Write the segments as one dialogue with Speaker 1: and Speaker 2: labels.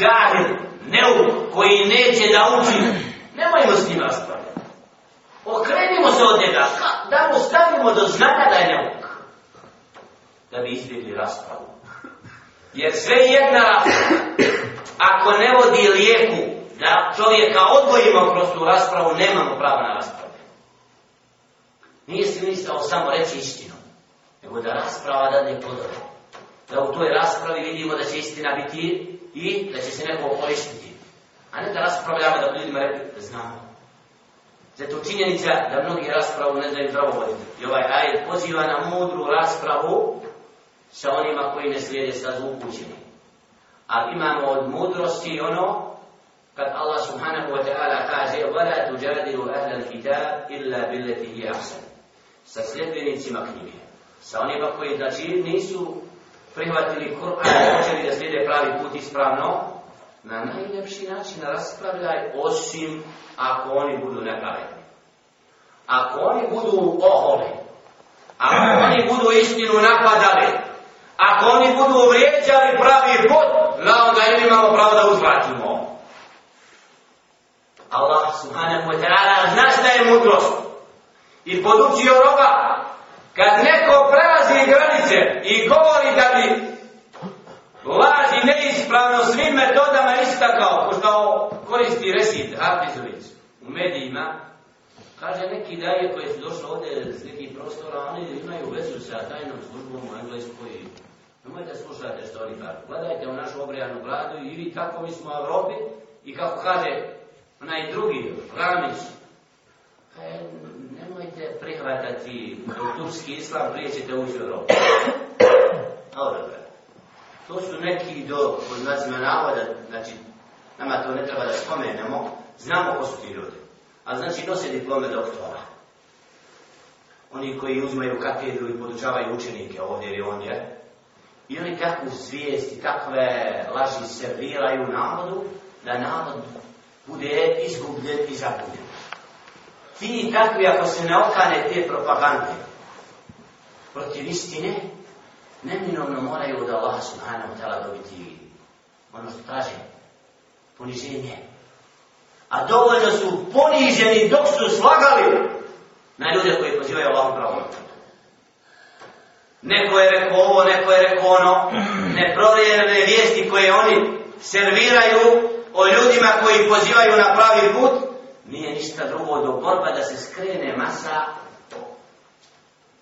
Speaker 1: džahil, neuk, koji neće da uči, nemojmo s njima Okrenimo se od njega, da mu stavimo do znaka da je neuk. Da bi izbjegli raspravu. Jer sve jedna, ako ne vodi lijeku, da čovjeka odvojimo kroz tu raspravu, nemamo prava na raspravu. Nije se mislao samo reći istinu, nego da rasprava da ne podršku da u toj raspravi vidimo da će istina biti i da će se neko okoristiti. A ne da raspravljamo da ljudima rekli da znamo. Zato činjenica da mnogi raspravu ne znaju zdravo voditi. I ovaj ajet poziva na mudru raspravu sa onima koji ne slijede sa upućeni. Ali imamo od mudrosti ono kad Allah subhanahu wa ta'ala kaže وَلَا تُجَادِلُ أَهْلَ الْكِتَابِ إِلَّا بِالَّتِي هِيَ أَحْسَنُ Sa sljedbenicima knjige. Sa onima koji znači nisu prihvatili Kur'an i počeli da slijede pravi put ispravno, na najljepši način raspravljaj, osim ako oni budu nepravedni. Ako oni budu oholi, ako oni budu istinu napadali, ako oni budu vrijeđali pravi put, na no, onda im imamo pravo da uzvratimo. Allah subhanahu wa ta'ala zna šta je mudrost i podučio roba Kad neko prazi granice i govori da bi laži neispravno svim metodama istakao, pošto koristi resid, Arbizović, u medijima, kaže neki daje koji su došli ovdje s nekih prostora, oni imaju vezu sa tajnom službom u Engleskoj. Nemojte slušati što oni kažu. Gledajte u našu obrijanu vladu i vi kako mi smo u Europi i kako kaže onaj drugi, Ramić. E, nemojte prihvatati turski islam, prije ćete ući u Europu. Dobro, to su neki do, pod nazima navoda, znači, nama to ne treba da spomenemo, znamo ko su ti ljudi. A znači nose diplome doktora. Oni koji uzmaju katedru i podučavaju učenike ovdje ili ondje. I oni kakvu svijest i kakve laži serviraju navodu, da navod bude izgubljen i zabubljen ti takvi ako se ne okane te propagande protiv istine, neminovno moraju od Allaha subhanahu ta'ala dobiti ono što traže, poniženje. A dovoljno su poniženi dok su slagali na ljude koji pozivaju Allahom pravom. Neko je rekao ovo, neko je rekao ono, neprovjerene vijesti koje oni serviraju o ljudima koji pozivaju na pravi put, nije ništa drugo do borba da se skrene masa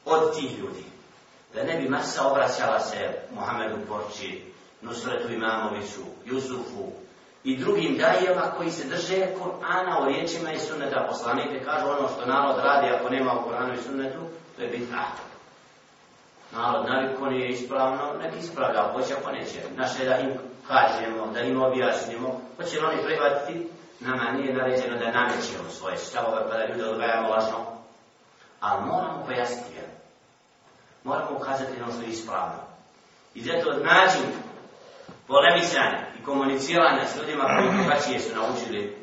Speaker 1: od tih ljudi. Da ne bi masa obraćala se Muhammedu Porči, Nusretu Imamoviću, Jusufu i drugim dajeva koji se drže Kur'ana o riječima i sunneta poslanike. Kažu ono što narod radi ako nema u Kur'anu i sunnetu, to je bitna narod ko je ispravno, nek ispravlja, hoće ako neće. Naše da im kažemo, da im objasnimo, hoće li oni prihvatiti, nama nije naređeno da namećemo svoje stavove pa da ljude odgajamo lažno. Ali moramo pojasniti ga. Moramo ukazati ono što je ispravno. I zato način polemisanja i komuniciranja s ljudima koji drugačije su naučili,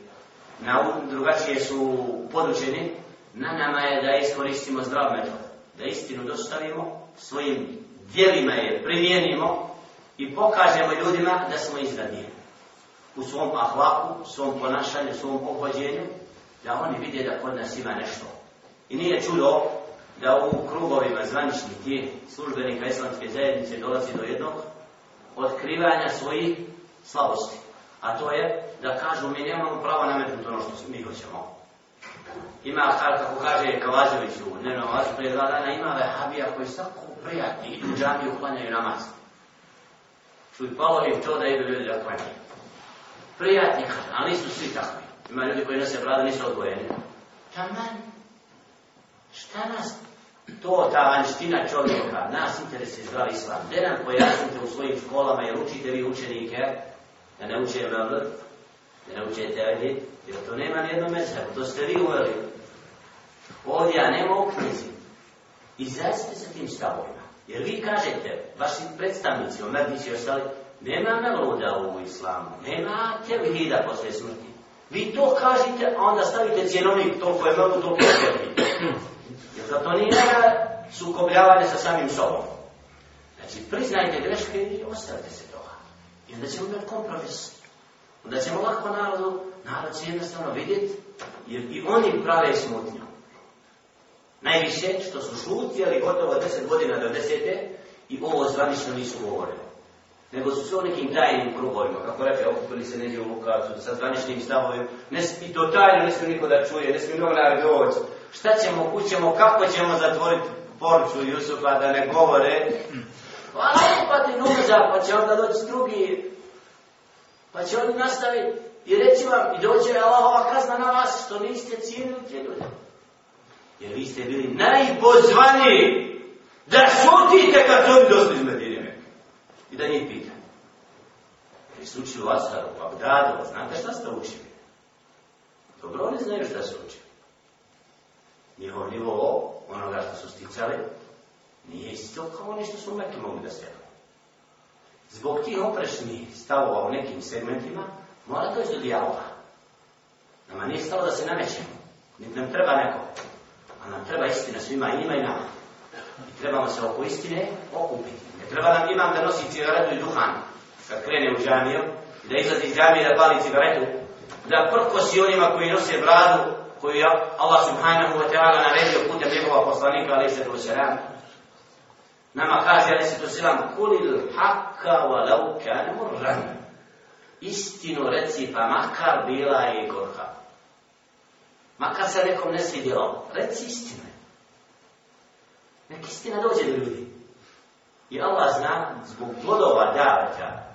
Speaker 1: nau, drugačije su podučeni, na nama je da iskoristimo zdrav metod, da istinu dostavimo svojim djelima je primijenimo i pokažemo ljudima da smo izradni. U svom ahlaku, u svom ponašanju, u svom obhođenju, da oni vide da kod nas ima nešto. I nije čudo da u krugovima zvaničnih tih službenika islamske zajednice dolazi do jednog otkrivanja svojih slabosti. A to je da kažu mi nemamo pravo nametnuti ono što mi hoćemo. Ima, kako kaže Kavazović ne na prije dva dana, ima vehabija koji svako prijatni i u uklanjaju namaz. Čuj, palo je to da idu ljudi da Prijatni Prijatni, ali nisu svi takvi. Ima ljudi koji nose brade, nisu odvojeni.
Speaker 2: Taman, šta nas
Speaker 1: to ta vanština čovjeka, nas interesuje zdravi islam. Gdje nam pojasnite u svojim školama, jer učite vi učenike, da ne uče vrlo, ne naučite ajde, jer to nema nijedno mezhebu, to ste vi uveli. Ovdje, a nema u knjizi. zaista se tim stavovima. Jer vi kažete, vaši predstavnici, mrdici i ostali, nema meluda u islamu, nema tevhida posle smrti. Vi to kažete, a onda stavite cjenovnik, toliko je to toliko je Jer zato nije sukobljavanje sa samim sobom. Znači, priznajte greške i ostavite se toga. I onda ćemo imati kompromis. Onda ćemo lako narodu, narod će jednostavno vidjeti, jer i oni prave smutnju. Najviše što su šutjeli gotovo deset godina do desete i ovo zvanično nisu govorili. Nego su se u nekim tajnim krugovima, kako reče, okupili se neđe u Lukacu, sa zvaničnim stavovima, ne i to tajno ne smije niko da čuje, ne smije novinar doći. Šta ćemo, kućemo, kako ćemo zatvoriti porcu Jusufa da ne govore? Pa, pa ti nuža, pa će onda doći drugi pa će oni nastaviti i reći vam i dođe Allahova kazna na vas što niste cijenili te ljudi. Jer vi ste bili najpozvani da šutite kad su oni došli iz I da njih pita. Jer su učili u Asaru, Bagdadu, znate šta ste učili? Dobro, oni znaju šta su učili. Njihov nivo onoga što su sticali nije isto kao oni što su u mogli da stekli zbog tih oprešnih stavova u nekim segmentima, mora doći do dijaloga. Nama nije stalo da se namećemo, niti nam treba neko, a nam treba istina svima i njima i nama. I trebamo se oko istine okupiti. Ne treba nam imam da nosi cigaretu i duhan, kad krene u džamiju, da izlazi iz džamije da pali cigaretu, da prkosi onima koji nose bradu, koju je Allah subhanahu wa ta'ala naredio putem njegova poslanika, ali se Nama kaže, ali se to selam, kulil haka wa kan murran. Istinu reci, pa makar bila je gorka. Makar se nekom ne svidio, reci istinu. Nek istina dođe do ljudi. I Allah zna, zbog plodova davata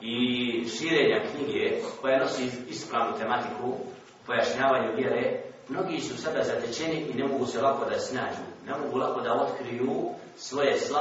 Speaker 1: i širenja knjige, koja nosi ispravnu tematiku, pojašnjavanju vjere, mnogi su sada zatečeni i ne mogu se lako da snađu, ne mogu lako da otkriju 死了，也死